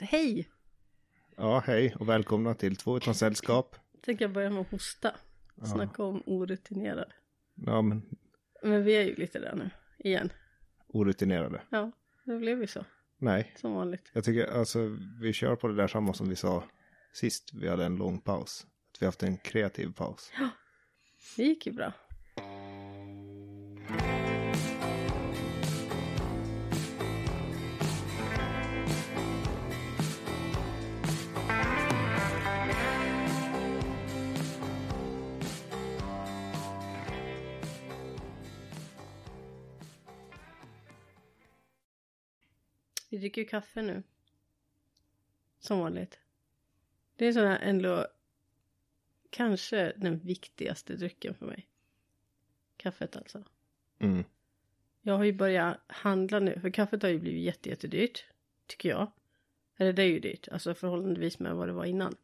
Hej! Ja, hej och välkomna till Två utan sällskap. Tänker jag börja med att hosta. Snacka om orutinerad. Ja, men Men vi är ju lite där nu, igen. orutinerade. Ja, det blev ju så. Nej, Som vanligt. jag tycker alltså vi kör på det där samma som vi sa sist vi hade en lång paus. Att vi haft en kreativ paus. Det gick ju bra. Vi dricker ju kaffe nu. Som vanligt. Det är sån här ändå kanske den viktigaste drycken för mig. Kaffet alltså. Mm. Jag har ju börjat handla nu, för kaffet har ju blivit jätte, jättedyrt. Tycker jag. Eller det är ju dyrt, alltså förhållandevis med vad det var innan.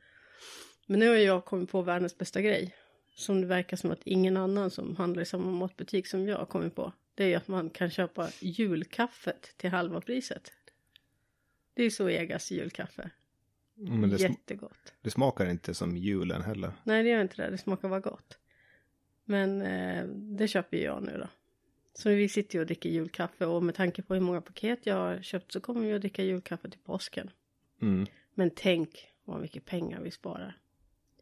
Men nu har jag kommit på världens bästa grej. Som det verkar som att ingen annan som handlar i samma matbutik som jag har kommit på. Det är ju att man kan köpa julkaffet till halva priset. Det är så Egas julkaffe. Men det, sm- Jättegott. det smakar inte som julen heller. Nej, det gör inte det. Det smakar bara gott. Men eh, det köper jag nu då. Så vi sitter ju och dricker julkaffe och med tanke på hur många paket jag har köpt så kommer vi att dricka julkaffe till påsken. Mm. Men tänk vad mycket pengar vi sparar.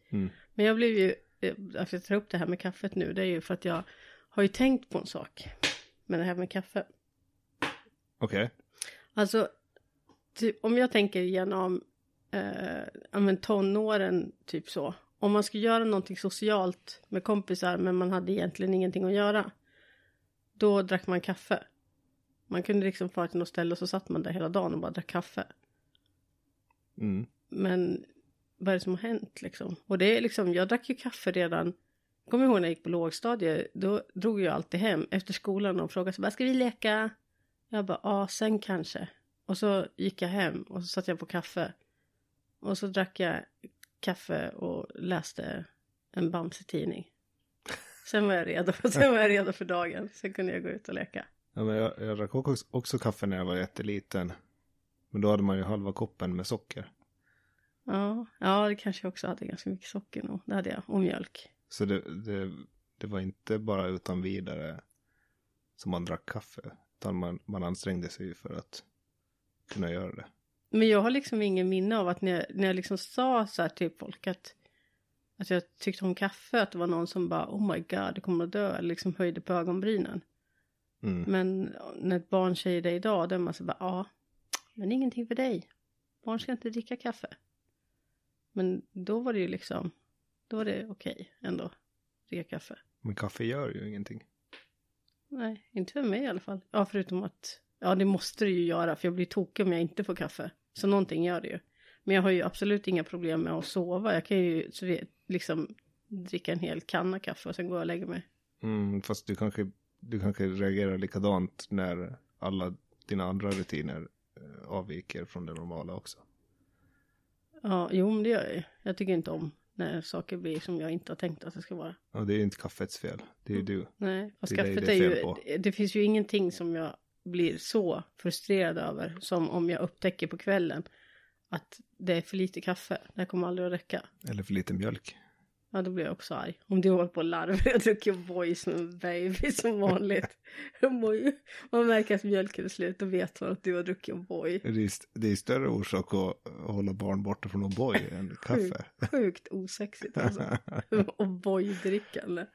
Mm. Men jag blev ju, eh, att jag tar upp det här med kaffet nu, det är ju för att jag har ju tänkt på en sak med det här med kaffe. Okej. Alltså, typ, om jag tänker igenom eh, men tonåren, typ så. Om man skulle göra någonting socialt med kompisar men man hade egentligen ingenting att göra. Då drack man kaffe. Man kunde liksom fara till något ställe och så satt man där hela dagen och bara drack kaffe. Mm. Men vad är det som har hänt liksom? Och det är liksom, jag drack ju kaffe redan. Jag kommer ihåg när jag gick på lågstadiet. Då drog jag alltid hem efter skolan och frågade så bara, ska vi leka? Jag bara, ja, sen kanske. Och så gick jag hem och så satt jag på kaffe. Och så drack jag kaffe och läste en Bamse-tidning. Sen var jag redo. Sen var jag redo för dagen. Sen kunde jag gå ut och leka. Ja, men jag, jag drack också, också kaffe när jag var jätteliten. Men då hade man ju halva koppen med socker. Ja, ja det kanske jag också hade ganska mycket socker nog. Det hade jag. Och mjölk. Så det, det, det var inte bara utan vidare som man drack kaffe. Utan man, man ansträngde sig för att kunna göra det. Men jag har liksom ingen minne av att när jag, när jag liksom sa så här till folk att, att jag tyckte om kaffe, att det var någon som bara oh my god, det kommer att dö, eller liksom höjde på ögonbrynen. Mm. Men när ett barn säger det idag, då är man så bara ja, men ingenting för dig. Barn ska inte dricka kaffe. Men då var det ju liksom, då var det okej ändå, att dricka kaffe. Men kaffe gör ju ingenting. Nej, inte för mig i alla fall. Ja, förutom att, ja det måste det ju göra, för jag blir tokig om jag inte får kaffe. Så någonting gör det ju. Men jag har ju absolut inga problem med att sova. Jag kan ju liksom dricka en hel kanna kaffe och sen gå och lägga mig. Mm, fast du kanske, du kanske reagerar likadant när alla dina andra rutiner eh, avviker från det normala också. Ja, jo men det gör jag ju. Jag tycker inte om när saker blir som jag inte har tänkt att det ska vara. Och det är ju inte kaffets fel. Det är ju du. Nej, fast Det är dig kaffet det är, är ju, på. det finns ju ingenting som jag blir så frustrerad över som om jag upptäcker på kvällen att det är för lite kaffe. Det här kommer aldrig att räcka. Eller för lite mjölk. Ja, då blir jag också arg. Om du håller på och larvar. Jag dricker Voi som en baby som vanligt. Man märker att mjölken är slut och vet man att du har druckit är, st- det är större orsak att att hålla barn borta från O'boy än kaffe. Sjukt, sjukt osexigt alltså. och Voi-drickande.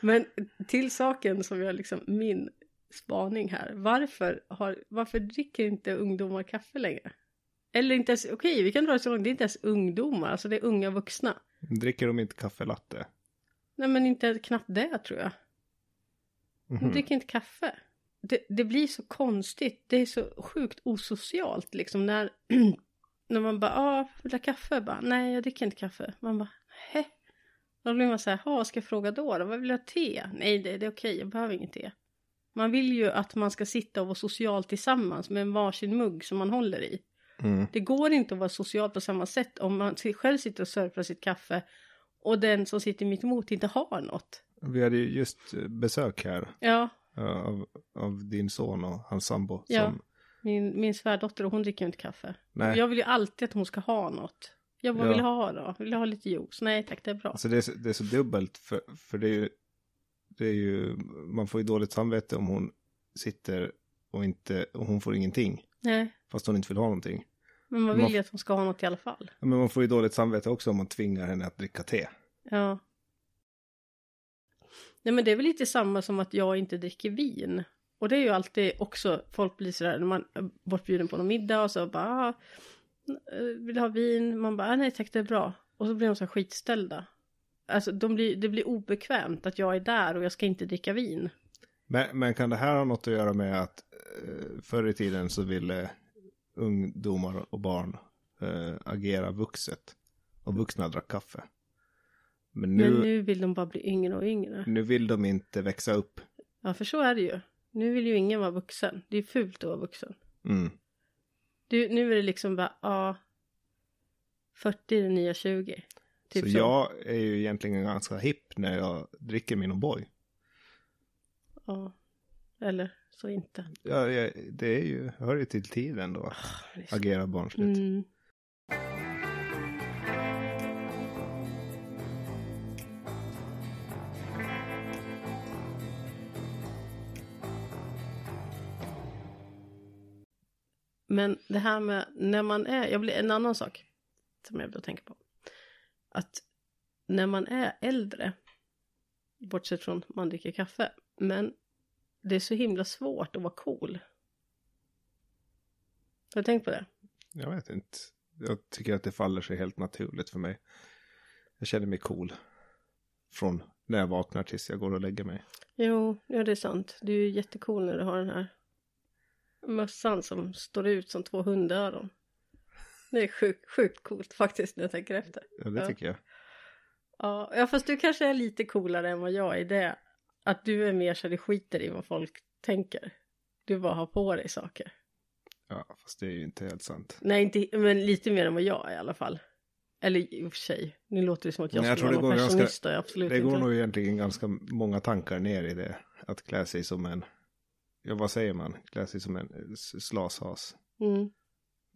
Men till saken som jag liksom, min spaning här. Varför, har, varför dricker inte ungdomar kaffe längre? Eller inte ens, okej vi kan dra det så långt, det är inte ens ungdomar, alltså det är unga vuxna. Dricker de inte kaffelatte? Nej men inte knappt det tror jag. De Mhm. dricker inte kaffe. Det, det blir så konstigt. Det är så sjukt osocialt liksom när, när man bara, ja, vill du ha kaffe? Bara, Nej, jag dricker inte kaffe. Man bara, hä? Då blir man så här, "Ha, vad ska jag fråga då? då? Vad vill jag ha te? Nej, det, det är okej, jag behöver inget te. Man vill ju att man ska sitta och vara social tillsammans med en varsin mugg som man håller i. Mm. Det går inte att vara social på samma sätt om man själv sitter och surfar sitt kaffe och den som sitter mitt emot inte har något. Vi hade ju just besök här Ja, eh, av, av din son och hans sambo. Ja. Som Min, min svärdotter, hon dricker ju inte kaffe. Nej. Jag vill ju alltid att hon ska ha något. Jag bara, Ja. vill ha då? Vill ha lite juice? Nej tack, det är bra. Alltså det är, så- det är så dubbelt för, för det är ju, det är ju, man får ju dåligt samvete om hon sitter och inte, och hon får ingenting. Nej, Fast hon inte vill ha någonting. men man Man vill ju att hon ska ha något i alla fall. Ja, Men man får ju dåligt samvete också om man tvingar henne att dricka te. Ja. Nej men det är väl lite samma som att jag inte dricker vin. Och det är ju alltid också, folk blir sådär när man är bortbjuden på någon middag och så bara, ah, vill du ha vin? Man bara, ah, nej tack det är bra. Och så blir de så skitställda. Alltså de blir, det blir obekvämt att jag är där och jag ska inte dricka vin. Men, men kan det här ha något att göra med att eh, förr i tiden så ville ungdomar och barn eh, agera vuxet. Och vuxna drack kaffe. Men nu, Men nu... nu vill de bara bli yngre och yngre. vill de inte växa upp. Ja för så är det ju. Nu vill ju ingen vara vuxen. Det är fult att vara vuxen. Mm. Du, nu är det liksom bara, ja. 40 är det nya 20. Typ så, jag är ju egentligen ganska hipp när jag dricker min O'boy. Ja. Eller så inte. Ja, det är ju, hör ju till tiden då. att är så- Agera barnsligt. Mm. Men det här med när man är, jag blir en annan sak som jag vill tänka på. Att när man är äldre, bortsett från man dricker kaffe, men det är så himla svårt att vara cool. Har du tänkt på det? Jag vet inte. Jag tycker att det faller sig helt naturligt för mig. Jag känner mig cool. Från när jag vaknar tills jag går och lägger mig. Jo, ja det är sant. Du är ju jättecool när du har den här mössan som står ut som två hundöron. Det är sjukt, sjukt coolt faktiskt när jag tänker efter. Ja, det tycker jag. Ja, ja, fast du kanske är lite coolare än vad jag är i det. Att du är mer så det skiter i vad folk tänker. Du bara har på dig saker. Ja, fast det är ju inte helt sant. Nej, inte, men lite mer än vad jag är i alla fall. Eller i och för sig, nu låter det som att jag jag skulle vara det någon personist. Ganska, absolut Det går inte. nog egentligen ganska många tankar ner i det. Att klä sig som en, ja vad säger man, klä sig som en slashas. Mm.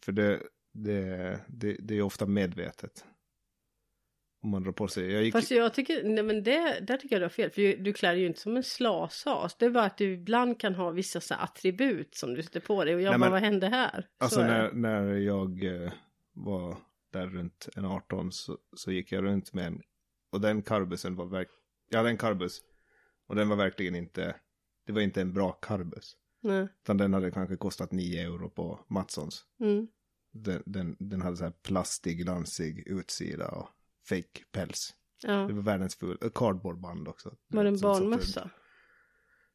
För det, det, det, det är ofta medvetet. Om man drar på sig. Jag gick, Fast jag tycker, nej men det, där tycker jag du har fel. För du, du klär ju inte som en slashas. Det är bara att du ibland kan ha vissa så attribut som du sätter på dig. Och jag Nej, bara, men- vad hände här? Så Alltså när, när jag eh, var där runt en 18 så, så gick jag runt med en, och den karbusen var verk, jag hade en karbus. Och den var verkligen inte, det var inte en bra karbus. Nej. Utan den hade kanske kostat 9 euro på Matssons. Mm. Den, den, den hade så här plastig, glansig utsida och fake päls. Ja. Det var världens full, äh, cardboardband också. Var det en barnmössa?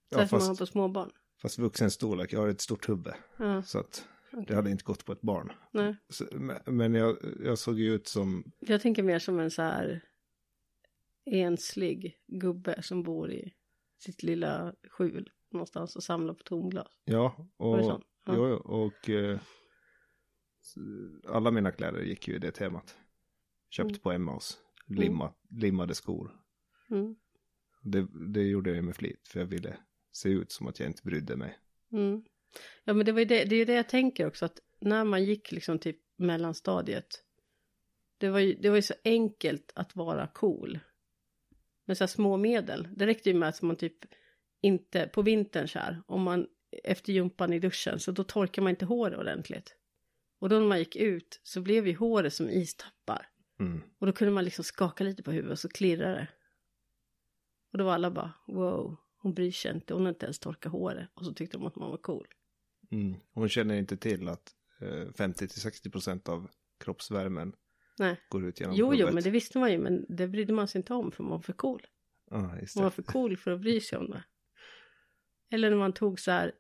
Ja, som man har fast, på småbarn? fast vuxen storlek, jag har ett stort huvud. Ja, Så att det okej. hade inte gått på ett barn. Nej. Så, men- jag, jag såg ju ut som Jag tänker mer som en så här enslig gubbe som bor i sitt lilla skjul någonstans och samlar på tomglas. Ja, det och, så? Ja. jo, och eh, alla mina kläder gick ju i det temat. Köpt Mm. på Emmaus, limma, limmade skor. Mm. Det, det gjorde jag ju med flit, för jag ville se ut som att jag inte brydde mig. Mm. Ja men det, var ju det, det är ju det jag tänker också att när man gick liksom till mellanstadiet. Det var ju, det var ju så enkelt att vara cool. Med så här små medel. Det räckte ju med att man typ inte, på vintern så här, om man efter jumpan i duschen så då torkar man inte håret ordentligt. Och då när man gick ut så blev ju håret som istappar. Mm. Och då kunde man liksom skaka lite på huvudet och så klirrade det. Och då var alla bara wow, hon bryr sig inte, hon har inte ens torkat håret. Och så tyckte de att man var cool. Mm. Hon känner inte till att eh, 50-60% av kroppsvärmen Nej. går ut genom Jo, jo, huvudet. men det visste man ju, men det brydde man sig inte om för man var för cool. Just Man var för cool för att bry sig om det. Eller när man tog så här,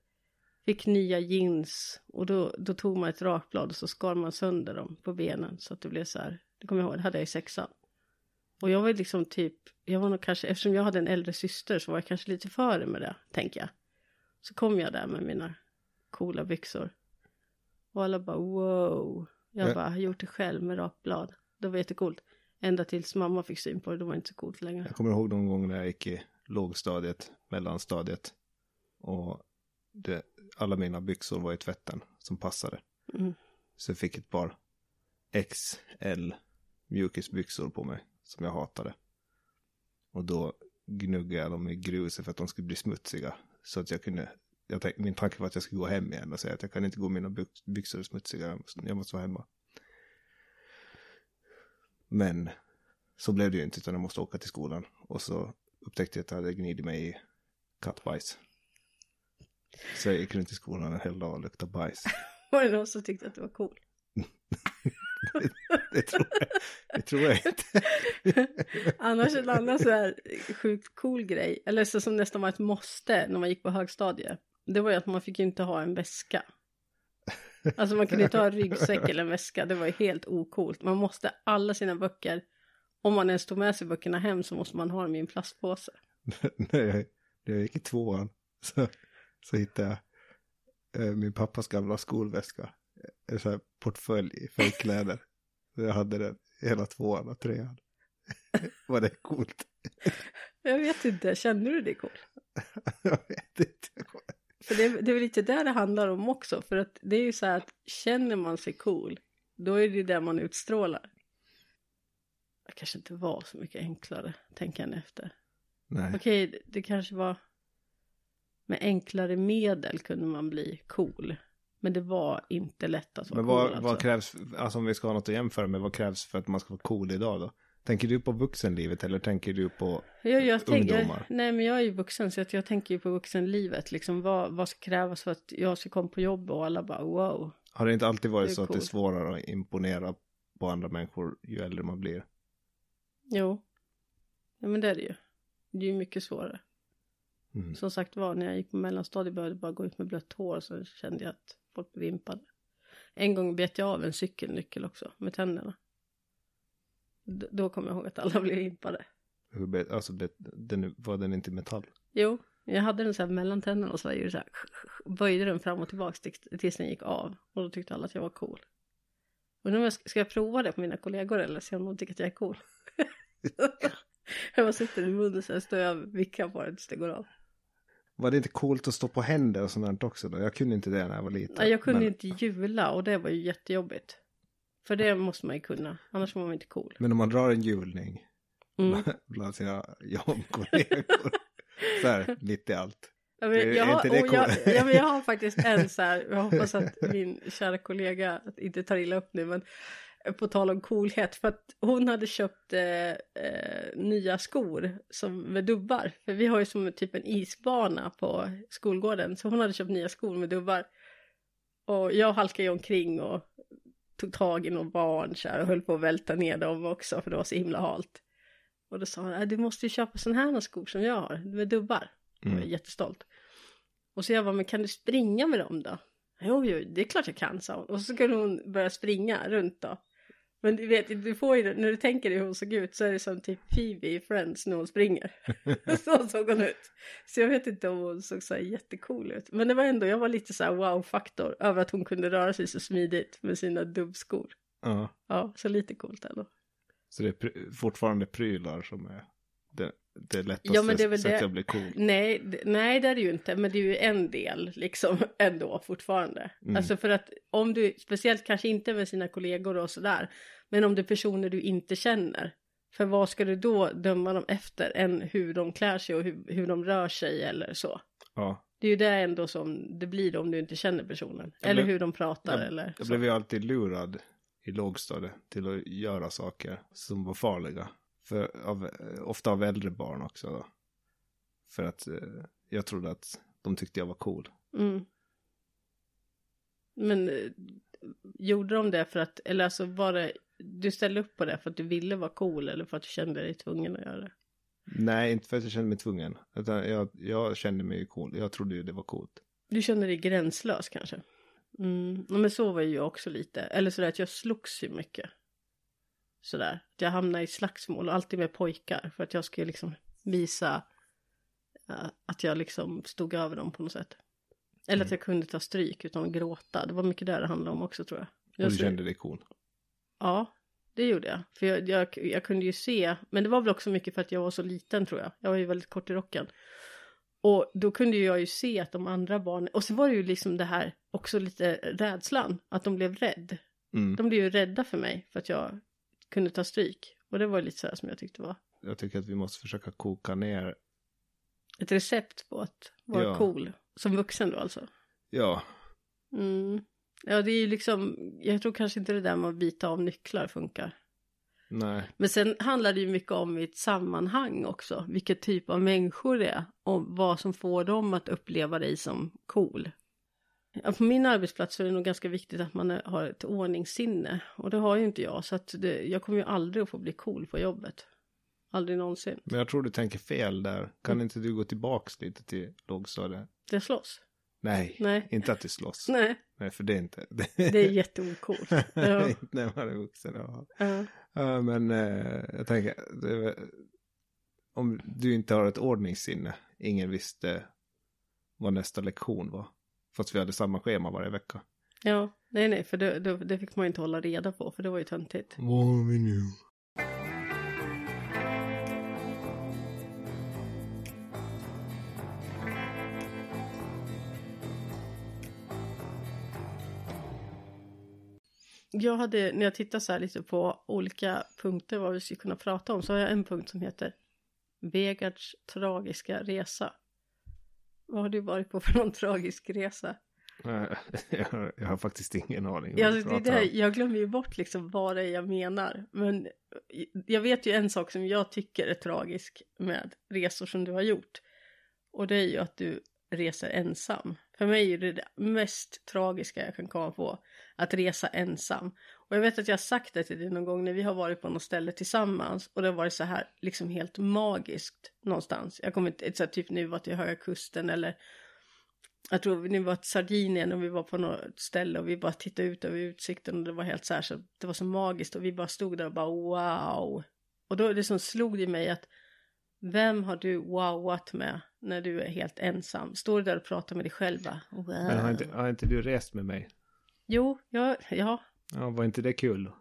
fick nya jeans och då, då tog man ett rakblad och så skar man sönder dem på benen så att det blev så här, det kommer jag ihåg, det hade jag i sexan. Och jag var liksom typ, jag var nog kanske, eftersom jag hade en äldre syster så var jag kanske lite före med det, tänker jag. Så kom jag där med mina coola byxor. Och alla bara wow. Jag Ja. bara, har gjort det själv med rakblad. Det var jättecoolt. Ända tills mamma fick syn på det, då var det inte så coolt längre. Jag kommer ihåg någon gång när jag gick i lågstadiet, mellanstadiet. Och det, alla mina byxor var i tvätten. som passade. Mm. Så jag fick ett par XL mjukisbyxor på mig som jag hatade. Och då gnuggade jag dem i gruset för att de skulle bli smutsiga. Så att jag kunde, jag tänk, min tanke var att jag skulle gå hem igen och säga att jag kan inte gå mina byx- byxor är smutsiga, jag måste vara hemma. Men så blev det ju inte utan jag måste åka till skolan. Och så upptäckte jag att jag hade gnidit mig i kattbajs. Så jag gick runt i skolan en hel dag och luktade bajs. Var det någon som tyckte att det var cool? Det tror jag, det tror jag inte. Annars en annan så här sjukt cool grej, eller så som nästan var ett måste när man gick på högstadiet. Det var ju att man fick ju inte ha en väska. Alltså man kunde inte ha en ryggsäck eller en väska, det var ju helt ocoolt. Man måste alla sina böcker, om man ens tog med sig böckerna hem så måste man ha dem i en plastpåse. när jag gick i tvåan så, så hittade jag eh, min pappas gamla skolväska. En sån här portfölj för kläder. Jag hade den hela tvåan och trean. Var det coolt? Jag vet inte, känner du det cool? jag vet inte. För det, det är väl lite där det handlar om också, för att det är ju så här att känner man sig cool, då är det ju det man utstrålar. Det kanske inte var så mycket enklare, tänker jag efter. Nej. Okej, det kanske var med enklare medel kunde man bli cool. Men det var inte lätt att vara Men vad, cool alltså. vad krävs, alltså om vi ska ha något att jämföra med, vad krävs för att man ska vara cool idag då? Tänker du på vuxenlivet eller tänker du på jag, jag tänker, ungdomar? Nej men jag är ju vuxen så att jag tänker ju på vuxenlivet. Liksom vad, vad ska krävas för att jag ska komma på jobb och alla bara wow. Har det inte alltid varit så att det är svårare att imponera på andra människor ju äldre man blir? Jo. Ja men det är det ju. Det är ju mycket svårare. Mm. Som sagt var, när jag gick på mellanstadiet började jag bara gå ut med blött hår så kände jag att folk blev vimpade. En gång bet jag av en cykelnyckel också med tänderna. D- då kommer jag ihåg att alla blev be- Alltså, den, var den inte metall? Jo, jag hade den så här mellan tänderna och så var så här, böjde den fram och tillbaka tills- den gick av. Och då tyckte alla att jag var cool. Undrar om jag ska, ska jag prova det på mina kollegor eller se om de tycker att jag är cool. jag bara sitter i munnen så här, står jag och vickar på den tills det går av. Var det inte coolt att stå på händer och sånt också då? Jag kunde inte det när jag var liten. Nej, jag kunde men, inte jula och det var ju jättejobbigt. För det måste man ju kunna, annars var man inte cool. men om man drar en hjulning Mm. bland sina jobbkollegor. så här, mitt i allt. Ja, men jag, har, och jag, ja, men jag har faktiskt en så här, jag hoppas att min kära kollega inte tar illa upp nu, men på tal om coolhet, för att hon hade köpt eh, eh, nya skor som med dubbar. För vi har ju som typ en isbana på skolgården, så hon hade köpt nya skor med dubbar. Och jag halkade ju omkring och tog tag i någon barn så här, och höll på att välta ner dem också, för det var så himla halt. Och då sa hon, "Nej, du måste ju köpa sådana här skor som jag har, med dubbar. Jag var Mm. jättestolt. Och så jag bara, men kan du springa med dem då? Jo, jo, det är klart jag kan, sa hon. Och så skulle hon börja springa runt då. Men du vet, du får ju, när du tänker dig hur hon såg ut så är det som typ Phoebe i Friends när hon springer. så såg hon ut. Så jag vet inte om hon såg så här jättecool ut. Men det var ändå, jag var lite så här wow-faktor över att hon kunde röra sig så smidigt med sina dubbskor. Ja. Ja, så lite coolt ändå. Så det är fortfarande prylar som är det, det lättaste Ja, men det är väl sättet det. att bli cool. Nej, d- nej det är det ju inte, men det är ju en del liksom ändå fortfarande. Mm. Alltså för att om du, speciellt kanske inte med sina kollegor och sådär, men om det är personer du inte känner, för vad ska du då döma dem efter än hur de klär sig och hur, hur de rör sig eller så? Ja. Det är ju det ändå som det blir om du inte känner personen. Jag eller blev- hur de pratar jag, eller Jag så. blev ju alltid lurad i lågstadiet till att göra saker som var farliga. För av, ofta av äldre barn också då. För att eh, jag trodde att de tyckte jag var cool. Mm. Men eh, gjorde de det för att, eller alltså var det, du ställde upp på det för att du ville vara cool eller för att du kände dig tvungen att göra det? Nej, inte för att jag kände mig tvungen. Utan jag, jag kände mig cool. Jag trodde ju det var coolt. Du kände dig gränslös kanske? Mm, men så var ju jag också lite. Eller sådär att jag slogs ju mycket. Sådär. Att jag hamnade i slagsmål och alltid med pojkar. För att jag skulle liksom visa eh, att jag liksom stod över dem på något sätt. Eller att Mm. jag kunde ta stryk utan att gråta. Det var mycket där det handlade om också tror jag. Och jag du så- kände dig cool. Ja, det gjorde jag. För jag, jag, jag kunde ju se, men det var väl också mycket för att jag var så liten tror jag. Jag var ju väldigt kort i rocken. Och då kunde jag ju se att de andra barnen, och så var det ju liksom det här också lite rädslan, att de blev rädd. Mm. De blev ju rädda för mig för att jag kunde ta stryk. Och det var lite så här som jag tyckte var Jag tycker att vi måste försöka koka ner. ett recept på att vara Ja. cool. Som vuxen då alltså. Ja, Mm. Ja, det är ju liksom, jag tror kanske inte det där med att bita av nycklar funkar. nej. Men sen handlar det ju mycket om i ett sammanhang också, vilket typ av människor det är och vad som får dem att uppleva dig som cool. Ja, på min arbetsplats är det nog ganska viktigt att man har ett ordningssinne och det har ju inte jag så att det, jag kommer ju aldrig att få bli cool på jobbet. Aldrig någonsin. Men jag tror du tänker fel där. Kan Mm. inte du gå tillbaks lite till lågstadiet? Det slåss. Nej, Nej. inte att du slåss. Nej, Nej, för det är inte. det är jätteocoolt. Ja. Inte när man är vuxen. Ja. Ja. Ja, men eh, jag tänker, det om du inte har ett ordningssinne, ingen visste vad nästa lektion var. Fast vi hade samma schema varje vecka. Ja, nej nej, för det, det, det fick man ju inte hålla reda på, för det var ju töntigt. Vad har vi nu? Jag hade, när jag tittar så här lite på olika punkter vad vi skulle kunna prata om, så har jag en punkt som heter Vegards tragiska resa. Vad har du varit på för någon tragisk resa? Eh, Jag har, jag har faktiskt ingen aning. Ja, du det är pratar det, om. jag glömmer ju bort liksom vad det är jag menar. Men jag vet ju en sak som jag tycker är tragisk med resor som du har gjort. Och det är ju att du reser ensam. För mig är det det mest tragiska jag kan komma på. Att resa ensam. Och jag vet att jag har sagt det till dig någon gång när vi har varit på något ställe tillsammans. Och det har varit så här liksom helt magiskt någonstans. Jag kommer inte, så här, typ nu var till Höga Kusten eller jag tror vi var till Sardinien och vi var på något ställe och vi bara tittade ut över utsikten och det var helt så här så det var så magiskt och vi bara stod där och bara wow. Och då det som slog det i mig att vem har du wowat med när du är helt ensam? Står du där och pratar med dig själv wow. Men har inte, har inte du rest med mig? Jo, ja, ja, Ja, var inte det kul?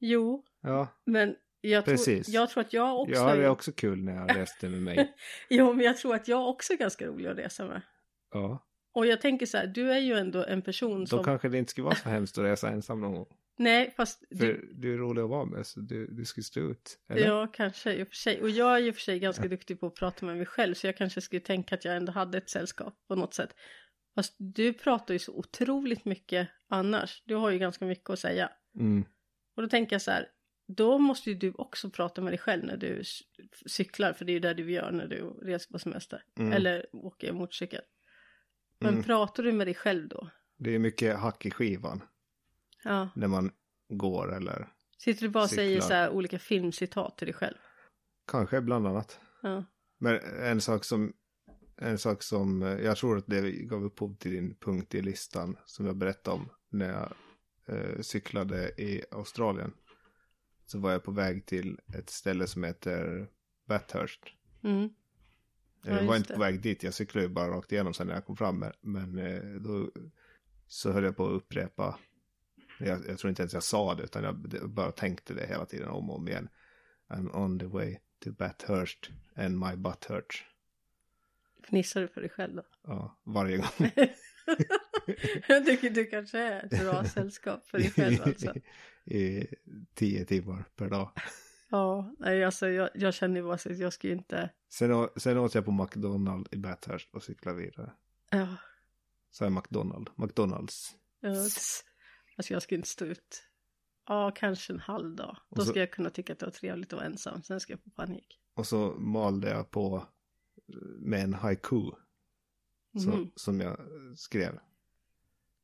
jo, Ja, men jag tror, Precis. jag tror att jag också... jag hade också kul när jag reste med mig. Jo, men jag tror att jag också är ganska rolig att resa med. Ja, Och jag tänker så här, du är ju ändå en person då som... kanske det inte skulle vara så hemskt att resa ensam någon gång. Nej, fast... För Du... du är rolig att vara med så du, du skulle stå ut. Eller? Ja, kanske i och för sig. Och jag är ju för sig ganska duktig på att prata med mig själv, så jag kanske skulle tänka att jag ändå hade ett sällskap på något sätt. Fast du pratar ju så otroligt mycket annars. Du har ju ganska mycket att säga. Mm. Och då tänker jag så här, då måste ju du också prata med dig själv när du cyklar, för det är ju det du gör när du reser på semester. Mm. Eller åker motorcykel. Men Mm. pratar du med dig själv då? Det är mycket hack i skivan Ja. när man går eller Sitter du bara och säger så här olika filmcitat till dig själv? kanske bland annat. Ja. Men en sak som en sak som eh, jag tror att det gav upphov till din punkt i listan som jag berättade om när jag eh, cyklade i Australien. Så var jag på väg till ett ställe som heter Bathurst. Mm. Ja, jag var inte det. på väg dit, jag cyklade ju bara rakt igenom sen när jag kom fram. Men- Men eh, då så höll jag på att upprepa. Jag, jag tror inte ens jag sa det utan jag bara tänkte det hela tiden om och om igen. I'm on the way to Bathurst and my butt hurts. Fnissar du för dig själv då? Ja, varje gång. jag tycker du kanske är ett bra sällskap för dig själv alltså. I tio timmar per dag. Ja, nej alltså jag, jag känner ju bara så att jag ska ju inte... Sen, å- sen åt jag på McDonalds i Bathurst och cyklade vidare. Ja, Så är McDonald, McDonalds. ja, alltså jag ska inte stå ut. Ja, kanske en halv dag. Då så- ska jag kunna tycka att det var trevligt att vara ensam. Sen ska jag få panik. Och så malde jag på med en haiku. Mhm. Som jag skrev.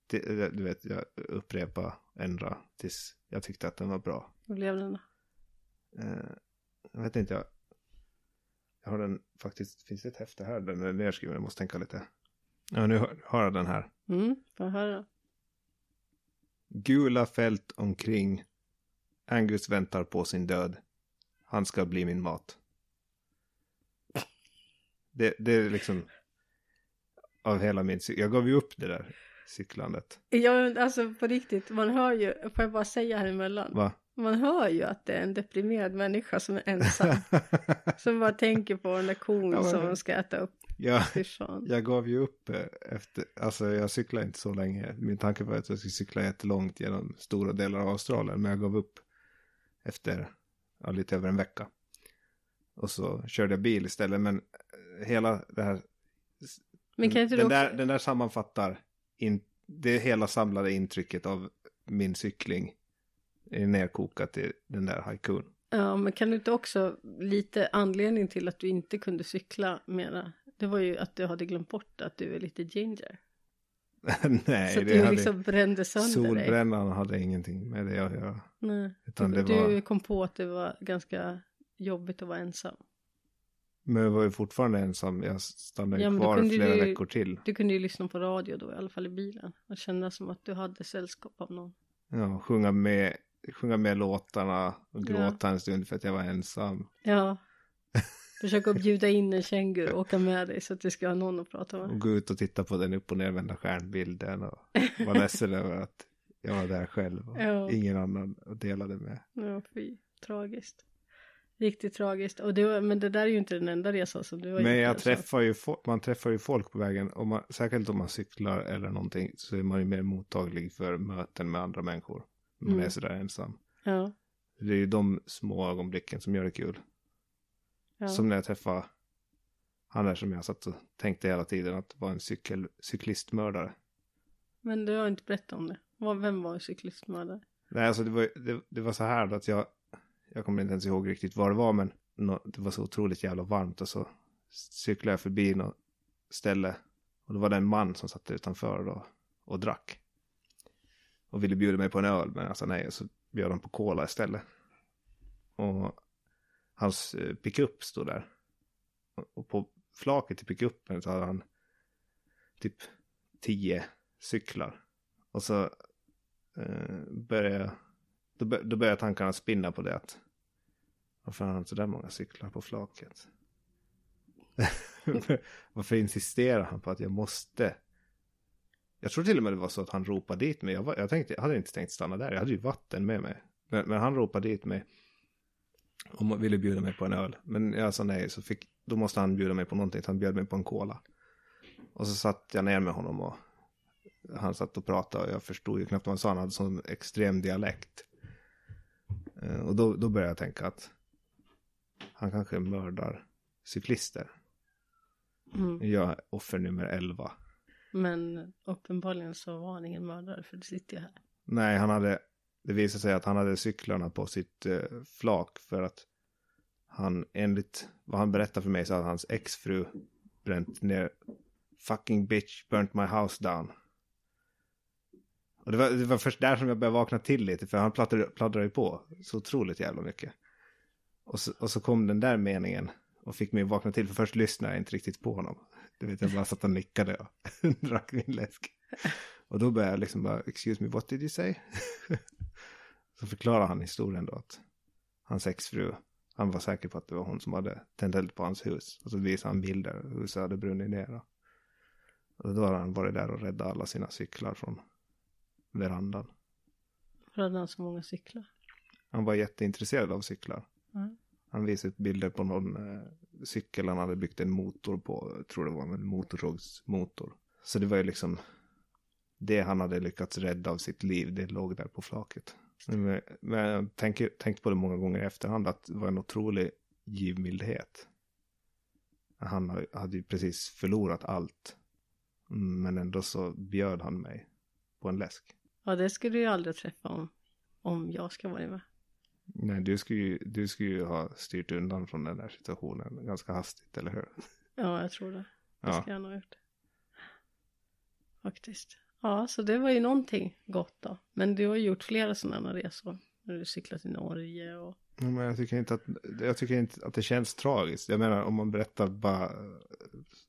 Det, du vet, jag upprepade, ändra tills jag tyckte att den var bra. Hur blev den då? Eh, jag vet inte, jag, jag har den faktiskt, finns det ett häfte här? Den är nedskriven, jag måste tänka lite. Ja, nu har har jag den här. Mm, får jag höra? Gula fält omkring. Angus väntar på sin död. Han ska bli min mat. Det, det är liksom av hela min Jag gav ju upp det där cyklandet. Ja, alltså på riktigt, man hör ju, får jag bara säga här emellan? Va? Man hör ju att det är en deprimerad människa som är ensam. som bara tänker på den där kon Ja, som man ska äta upp. Fan. jag gav ju upp eh, efter, alltså jag cyklade inte så länge. Min tanke var att jag skulle cykla jättelångt genom stora delar av Australien. Men jag gav upp efter ja, lite över en vecka. Och så körde jag bil istället. Men hela det här, Men kan inte den, där, den där sammanfattar in, det hela samlade intrycket av min cykling. Nerkokat i den där haikun. Ja, men kan du inte också lite anledning till att du inte kunde cykla mera? Det var ju att du hade glömt bort att du är lite ginger. Nej, så det du hade, liksom brände sönder dig. solbrännan hade ingenting med det att göra. Nej. Utan Du, det var... du kom på att det var ganska jobbigt att vara ensam. Men jag var ju fortfarande ensam. Jag stannade Ja, kvar flera du- veckor till. Du kunde ju lyssna på radio då, i alla fall i bilen. Och känna som att du hade sällskap av någon. Ja, sjunga med, sjunga med låtarna och Ja. gråta en stund för att jag var ensam. Ja. Försöka bjuda in en känguru och åka med dig så att du ska ha någon att prata med. Och gå ut och titta på den upp och nervända stjärnbilden och vara ledsen över att jag var där själv och Ja. ingen annan delade med. Ja, fy. Tragiskt. Riktigt tragiskt. Och det men det där är ju inte den enda resan som du har Men gjort, jag alltså. träffar ju, fo- man träffar ju folk på vägen, och man, särskilt om man cyklar eller någonting, så är man ju mer mottaglig för möten med andra människor. Man Mm. är sådär ensam. Ja. Det är ju de små ögonblicken som gör det kul. ja. Som när jag träffade han där som jag satt och tänkte hela tiden att var en cykel, cyklistmördare. Men du har inte berättat om det. Vem var cyklistmördare? Nej, alltså det var, det, det var så här då att jag, jag kommer inte ens ihåg riktigt vad det var, men det var så otroligt jävla varmt och så cyklade jag förbi något ställe och då var det en man som satt utanför då och drack. Och ville bjuda mig på en öl, men alltså nej, så bjöd han på cola istället. Och hans eh, pickup stod där. Och- på flaket i pickupen så hade han typ tio cyklar. Och så eh, började, då, bör, då började tankarna spinna på det att varför har han så där många cyklar på flaket? varför insisterar han på att jag måste? Jag tror till och med det var så att han ropade dit mig. Jag, var, jag, tänkte, jag hade inte tänkt stanna där, jag hade ju vatten med mig. Men, men han ropade dit mig och ville bjuda mig på en öl. Men jag sa nej, så fick, då måste han bjuda mig på någonting, så han bjöd mig på en cola. Och så satt jag ner med honom och han satt och pratade och jag förstod ju knappt vad han sa. Han hade sån extrem dialekt. Eh, Och då, då började jag tänka att han kanske mördar cyklister. Mm. Jag är offer nummer 11. Men uppenbarligen så var han ingen mördare för det sitter ju här. Nej, han hade, det visade sig att han hade cyklarna på sitt eh, flak för att han, enligt vad han berättade för mig så hade hans exfru bränt ner fucking bitch burnt my house down. Och det var, det var först där som jag började vakna till lite för han pladdrade, pladdrade ju på så otroligt jävla mycket. Och så, och så kom den där meningen och fick mig att vakna till för först lyssnade jag inte riktigt på honom. Du vet, jag bara satt och nickade och drack min läsk. Och då började jag liksom bara, excuse me, what did you say? så förklarar han historien då att hans exfru, han var säker på att det var hon som hade tänt eld på hans hus. Och så visade han bilder huset hade brunnit ner. Och då hade han varit där och räddat alla sina cyklar från verandan. För hade han så många cyklar. Han var jätteintresserad av cyklar. Mm. Han visade bilder på någon eh, cykel han hade byggt en motor på. Jag tror det var en motorsågsmotor. Så det var ju liksom det han hade lyckats rädda av sitt liv. Det låg där på flaket. Men, men jag tänker, tänkt på det många gånger i efterhand att det var en otrolig givmildhet. Han hade ju precis förlorat allt. Mm, Men ändå så bjöd han mig på en läsk. Ja, det skulle du ju aldrig träffa om, om jag ska vara med. Nej, du skulle, ju, du skulle ju ha styrt undan från den där situationen ganska hastigt, eller hur? Ja, jag tror det. Det Ja. ska jag nog ha gjort. Faktiskt. Ja, så det var ju någonting gott då. Men du har gjort flera sådana resor. När du cyklat till Norge och... Men jag tycker, inte att, jag tycker inte att det känns tragiskt. Jag menar, om man berättar bara eh,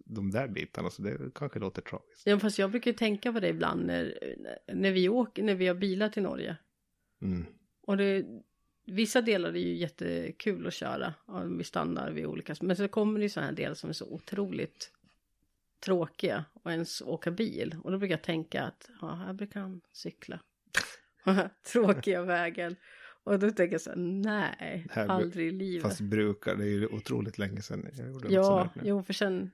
de där bitarna så det kanske låter tragiskt. Ja, fast jag brukar tänka på det ibland när, när vi åker, när vi har bilar till Norge. Mm. Och det, vissa delar är ju jättekul att köra. Ja, vi stannar vid olika, men så kommer det ju sådana här delar som är så otroligt tråkiga och ens åka bil. Och då brukar jag tänka att ja, här brukar han cykla. Tråkiga vägen. Och då tänker jag så här, nej, Här- aldrig i livet. Fast brukar, det är ju otroligt länge sedan jag gjorde något ja, jo för sen,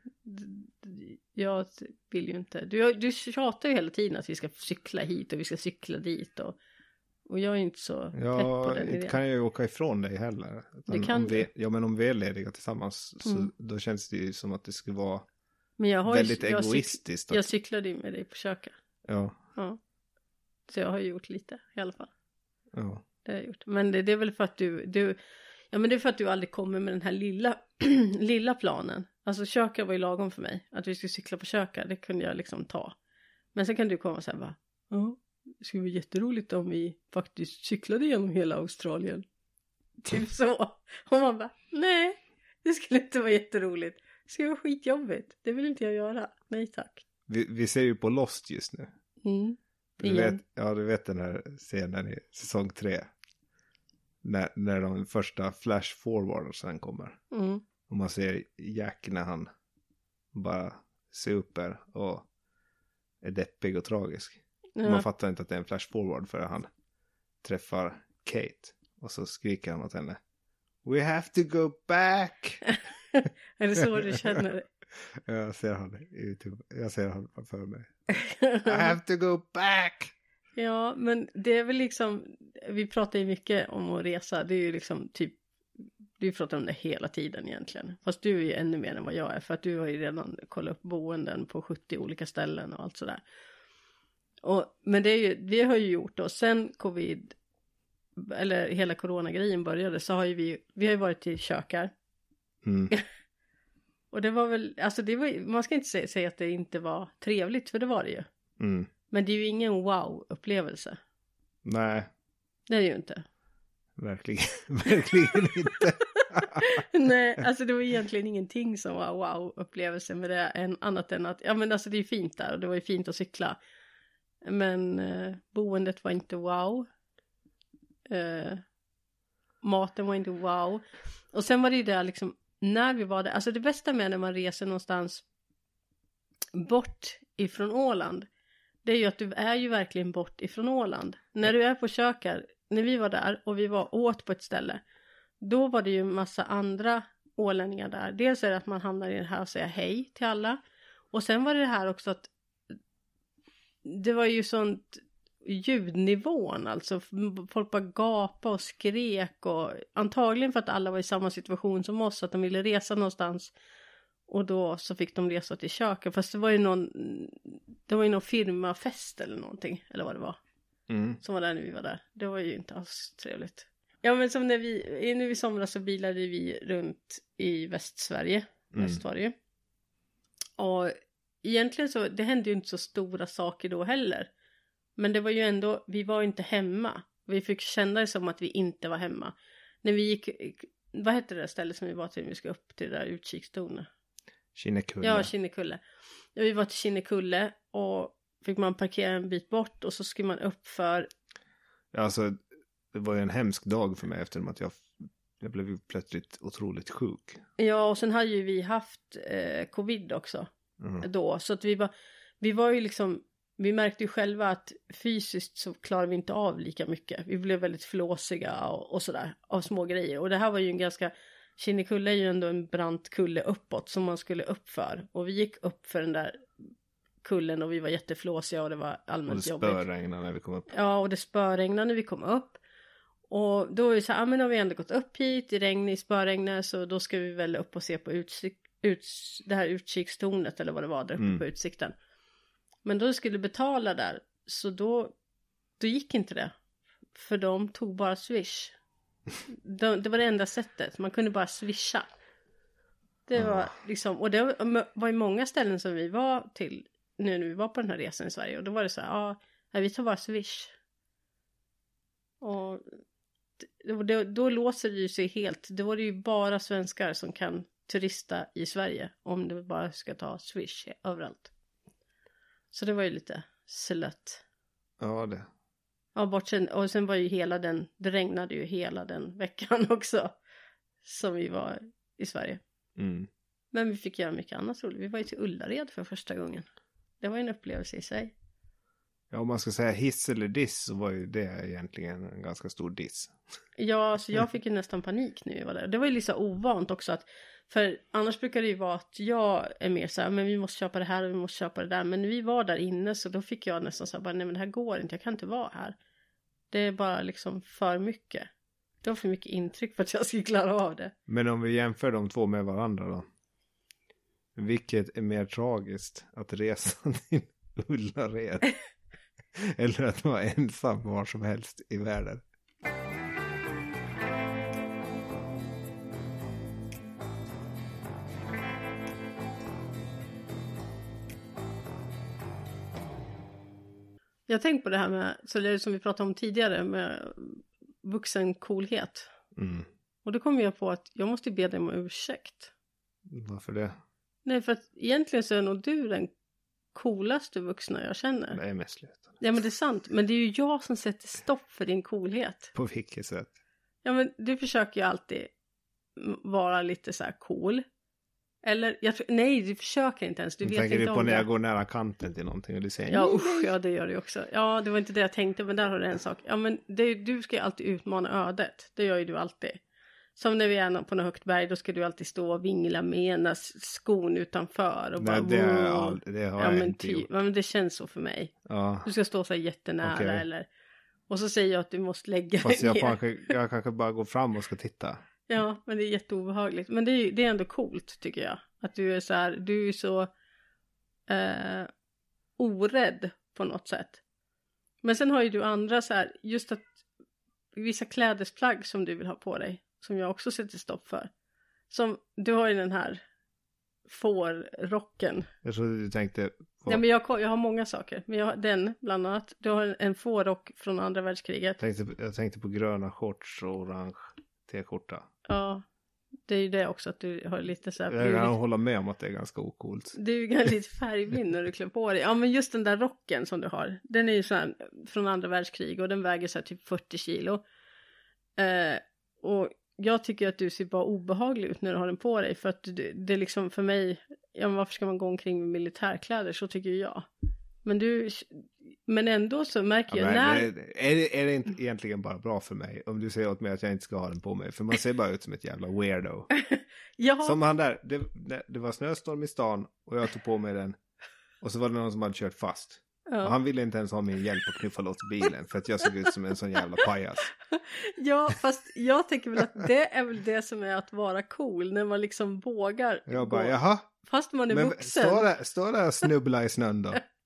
jag vill ju inte, du, du tjatar ju hela tiden att vi ska cykla hit och vi ska cykla dit och, och jag är inte så pepp på Ja, den idén. kan jag ju åka ifrån dig heller. Utan kan vi, ja, men om vi är lediga tillsammans så Mm. då känns det ju som att det skulle vara Men jag har ju, väldigt jag, cyk, egoistiskt. jag Att, cyklade ju med dig på köket. ja, Ja. Så jag har ju gjort lite i alla fall. ja. Det har jag gjort. Men det, det är väl för att du, du, ja men det är för att du aldrig kommer med den här lilla, lilla planen. Alltså köka var ju lagom för mig. Att vi skulle cykla på köka, det kunde jag liksom ta. Men sen kan du komma och säga bara, ja, det skulle vara jätteroligt om vi faktiskt cyklade genom hela Australien. Typ så. Och man bara, nej, det skulle inte vara jätteroligt. Det skulle vara skitjobbigt. Det vill inte jag göra. Nej tack. Vi, vi ser ju på Lost just nu. Mm. Du vet, ja, du vet den här scenen i säsong tre. När, när de första flash forwardsen kommer. Mm. Och man ser Jack när han bara super och är deppig och tragisk. Ja. Man fattar inte att det är en flash forward förrän han träffar Kate. Och så skriker han åt henne. We have to go back! Är det så du känner det? Jag ser han YouTube. Jag ser han framför mig. I have to go back! Ja, men det är väl liksom, vi pratar ju mycket om att resa, det är ju liksom typ, du pratar om det hela tiden egentligen. Fast du är ju ännu mer än vad jag är, för att du har ju redan kollat upp boenden på 70 olika ställen och allt sådär. Och, men det är ju, vi har ju gjort då, sen covid, eller hela coronagrejen började, så har ju vi, vi har ju varit i kökar. Mm. Och det var väl, alltså det var, man ska inte säga, säga att det inte var trevligt, för det var det ju. Mm. Men det är ju ingen wow-upplevelse. Nej, Det är det ju inte. verkligen, verkligen inte. Nej, alltså det var egentligen ingenting som var wow-upplevelse med det än annat än att, ja men alltså det är fint där och det var ju fint att cykla. Men eh, boendet var inte wow. Eh, maten var inte wow. Och sen var det ju det liksom, när vi var där, alltså det bästa med när man reser någonstans bort ifrån Åland, det är ju att du är ju verkligen bort ifrån Åland. När du är på kökar, när vi var där och vi var åt på ett ställe, då var det ju massa andra ålänningar där. Dels är det att man hamnar i det här och säger hej till alla. Och sen var det det här också att det var ju sånt ljudnivån alltså. Folk bara gapade och skrek och antagligen för att alla var i samma situation som oss att de ville resa någonstans. Och då så fick de resa till köket fast det var ju någon Det var ju någon firmafest eller någonting eller vad det var Mm. som var där när vi var där. Det var ju inte alls trevligt. Ja men som när vi, nu i somras så bilade vi runt i Västsverige. Mm. Väst var det ju. Och egentligen så, det hände ju inte så stora saker då heller. Men det var ju ändå, vi var ju inte hemma. Vi fick känna det som att vi inte var hemma. När vi gick, vad hette det där stället som vi var till när vi skulle upp till det där utkikstornet? Kinnekulle. Ja, Kinnekulle. Vi var till Kinnekulle och fick man parkera en bit bort och så skulle man upp för Alltså, det var ju en hemsk dag för mig eftersom att jag, jag blev ju plötsligt otroligt sjuk. Ja, och sen hade ju vi haft eh, covid också Mm. då. Så att vi var, vi var ju liksom, vi märkte ju själva att fysiskt så klarar vi inte av lika mycket. Vi blev väldigt flåsiga och, och sådär av små grejer. Och det här var ju en ganska, Kinnekulle är ju ändå en brant kulle uppåt som man skulle upp för. Och vi gick upp för den där kullen och vi var jätteflåsiga och det var Och det allmänt jobbigt. spöregnade när vi kom upp. Ja, och det spöregnade när vi kom upp. Och då är det så här, ja men har vi ändå gått upp hit i regn, i spöregnet, så då ska vi väl upp och se på utsik, uts, det här utkikstornet eller vad det var där uppe Mm. på utsikten. Men då skulle betala där, så då, då gick inte det. För de tog bara swish. De, det var det enda sättet, man kunde bara swisha. Det var Ah. liksom, och det var ju många ställen som vi var till nu när vi var på den här resan i Sverige. Och då var det så här, ja, nej, vi tar bara swish. Och då, då, då låser det ju sig helt. Då var det ju bara svenskar som kan turista i Sverige. Om du bara ska ta swish överallt. Så det var ju lite slött. Ja, det. Ja, bortsen, och sen var ju hela den, det regnade ju hela den veckan också. Som vi var i Sverige. Mm. Men vi fick göra mycket annat roligt. Vi var ju till Ullared för första gången. Det var ju en upplevelse i sig. Ja, om man ska säga hiss eller diss så var ju det egentligen en ganska stor diss. Ja, så jag fick ju nästan panik när jag var där. Det var ju lite ovant också att för annars brukar det ju vara att jag är mer så här, men vi måste köpa det här och vi måste köpa det där. Men vi var där inne så då fick jag nästan så här, bara, nej men det här går inte, jag kan inte vara här. Det är bara liksom för mycket. Det var för mycket intryck för att jag skulle klara av det. Men om vi jämför de två med varandra då? Vilket är mer tragiskt? Att resa till Ullared? Eller att vara ensam var som helst i världen? Jag tänkt på det här med, så det är som vi pratade om tidigare med vuxencoolhet. Mm. Och då kom jag på att jag måste be dig om ursäkt. Varför det? Nej, för att egentligen så är nog du den coolaste vuxna jag känner. Är mest slutet. Ja, men det är sant. Men det är ju jag som sätter stopp för din coolhet. På vilket sätt? Ja, men du försöker ju alltid vara lite så här cool. Eller, jag tror, nej, du försöker inte ens. Du vet Tänker inte du på om när det. jag går nära kanten till någonting och du säger Ja, usch, ja, det gör du också. Ja, det var inte det jag tänkte, men där har du en sak. Ja, men det, du ska ju alltid utmana ödet. Det gör ju du alltid. Som när vi är på något högt berg, då ska du alltid stå och vingla med ena skon utanför. Och Nej, bara, det, har jag det har Ja, jag men, inte ty, gjort. ja, men det känns så för mig. Ja. Du ska stå så här jättenära Okej. eller... Och så säger jag att du måste lägga Fast dig jag ner. kanske, jag kanske bara går fram och ska titta. Ja, men det är jätteobehagligt. Men det är, det är ändå coolt tycker jag. Att du är så här, du är så eh, orädd på något sätt. Men sen har ju du andra så här, just att vissa klädesplagg som du vill ha på dig. Som jag också sätter stopp för. Som, du har ju den här fårrocken. Jag trodde du tänkte på, Ja, men jag, jag har många saker. Men jag har den bland annat. Du har en, en fårrock från andra världskriget. tänkte, jag tänkte på gröna shorts och orange t-skjorta. Ja, det är ju det också att du har lite så här. Jag kan hålla med om att det är ganska ocoolt. Du är ganska lite färgblind när du klär på dig. Ja men just den där rocken som du har. Den är ju så här från andra världskrig och den väger så här typ 40 kilo. Eh, och jag tycker att du ser bara obehaglig ut när du har den på dig. För att det, det är liksom för mig. Ja varför ska man gå omkring med militärkläder? Så tycker jag. Men du. Men ändå så märker Ja, jag när. är, det, är det inte egentligen bara bra för mig om du säger åt mig att jag inte ska ha den på mig? För man ser bara ut som ett jävla weirdo. Jaha. Som han där, det, det- det var snöstorm i stan och jag tog på mig den. Och så var det någon som hade kört fast. Ja. han ville inte ens ha min hjälp att knuffa loss bilen för att jag såg ut som en sån jävla pajas. ja fast jag tänker väl att det är väl det som är att vara cool. När man liksom vågar. Jag bara, gå- jaha, Fast man är men vuxen. stå där, stå där och snubbla i snön då.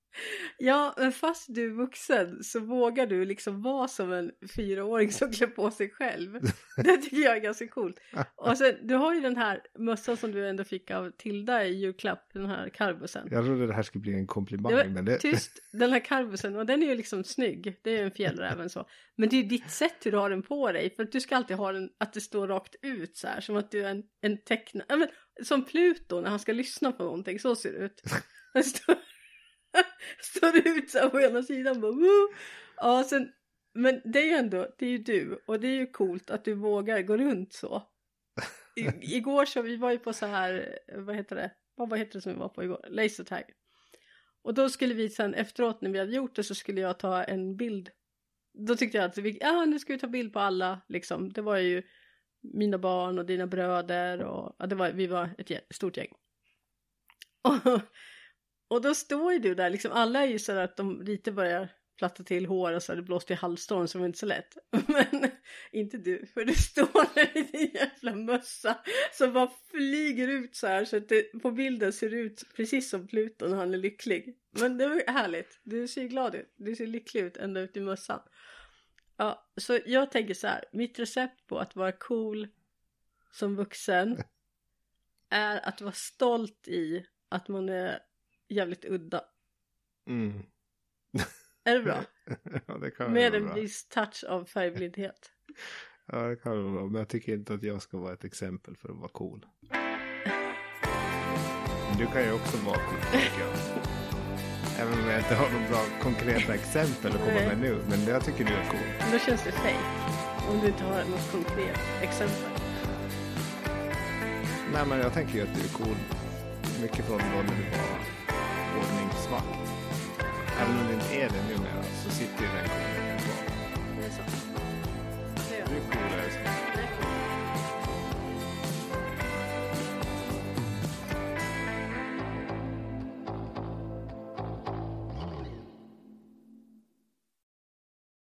Ja, men fast du är vuxen så vågar du liksom vara som en fyraåring som klär på sig själv. Det tycker jag är ganska coolt. Och sen, du har ju den här mössan som du ändå fick av Tilda i julklapp, den här karbusen. Jag trodde det här skulle bli en komplimang, Ja, men det... Tyst, den här karbusen, och den är ju liksom snygg. Det är en fjällräven så. Men det är ju ditt sätt hur du har den på dig. För att du ska alltid ha den, att det står rakt ut så här. Som att du är en, en men, som Pluto när han ska lyssna på någonting, så ser det ut. Står, ut så här på ena sidan bara, Woo! Ja, sen, men det är ju ändå, det är ju du. Och det är ju coolt att du vågar gå runt så. I, igår så, vi var ju på så här, vad heter det? Vad, vad heter det som vi var på igår? Lasertag. Och då skulle vi sen efteråt när vi hade gjort det så skulle jag ta en bild. Då tyckte jag att vi, ja nu ska vi ta bild på alla liksom. Det var ju mina barn och dina bröder och ja, det var, vi var ett stort gäng. Och, och då står ju du där liksom, alla är ju så att de lite börjar platta till hår och så har det blåst i halvstånd som är inte så lätt. Men inte du, för du står där i din jävla mössa som bara flyger ut så här så att det på bilden ser ut precis som Pluto när han är lycklig. Men det var härligt, du ser glad ut, du ser lycklig ut ända ut i mössan. Ja, så jag tänker så här, mitt recept på att vara cool som vuxen är att vara stolt i att man är jävligt udda. Mm. Är det bra? ja, det kan Med en bra. viss touch av färgblindhet. Ja, det kan vara bra. Men jag tycker inte att jag ska vara ett exempel för att vara cool. Du kan ju också vara cool, tycker jag. Även om jag inte har några bra konkreta exempel att komma med nu. Men jag tycker du är cool. Då känns det fake. Om du inte har något konkret exempel. Nej, men jag tänker ju att du är cool. Mycket från då när du var ordningsvakt. Även om det inte är det numera så sitter ju den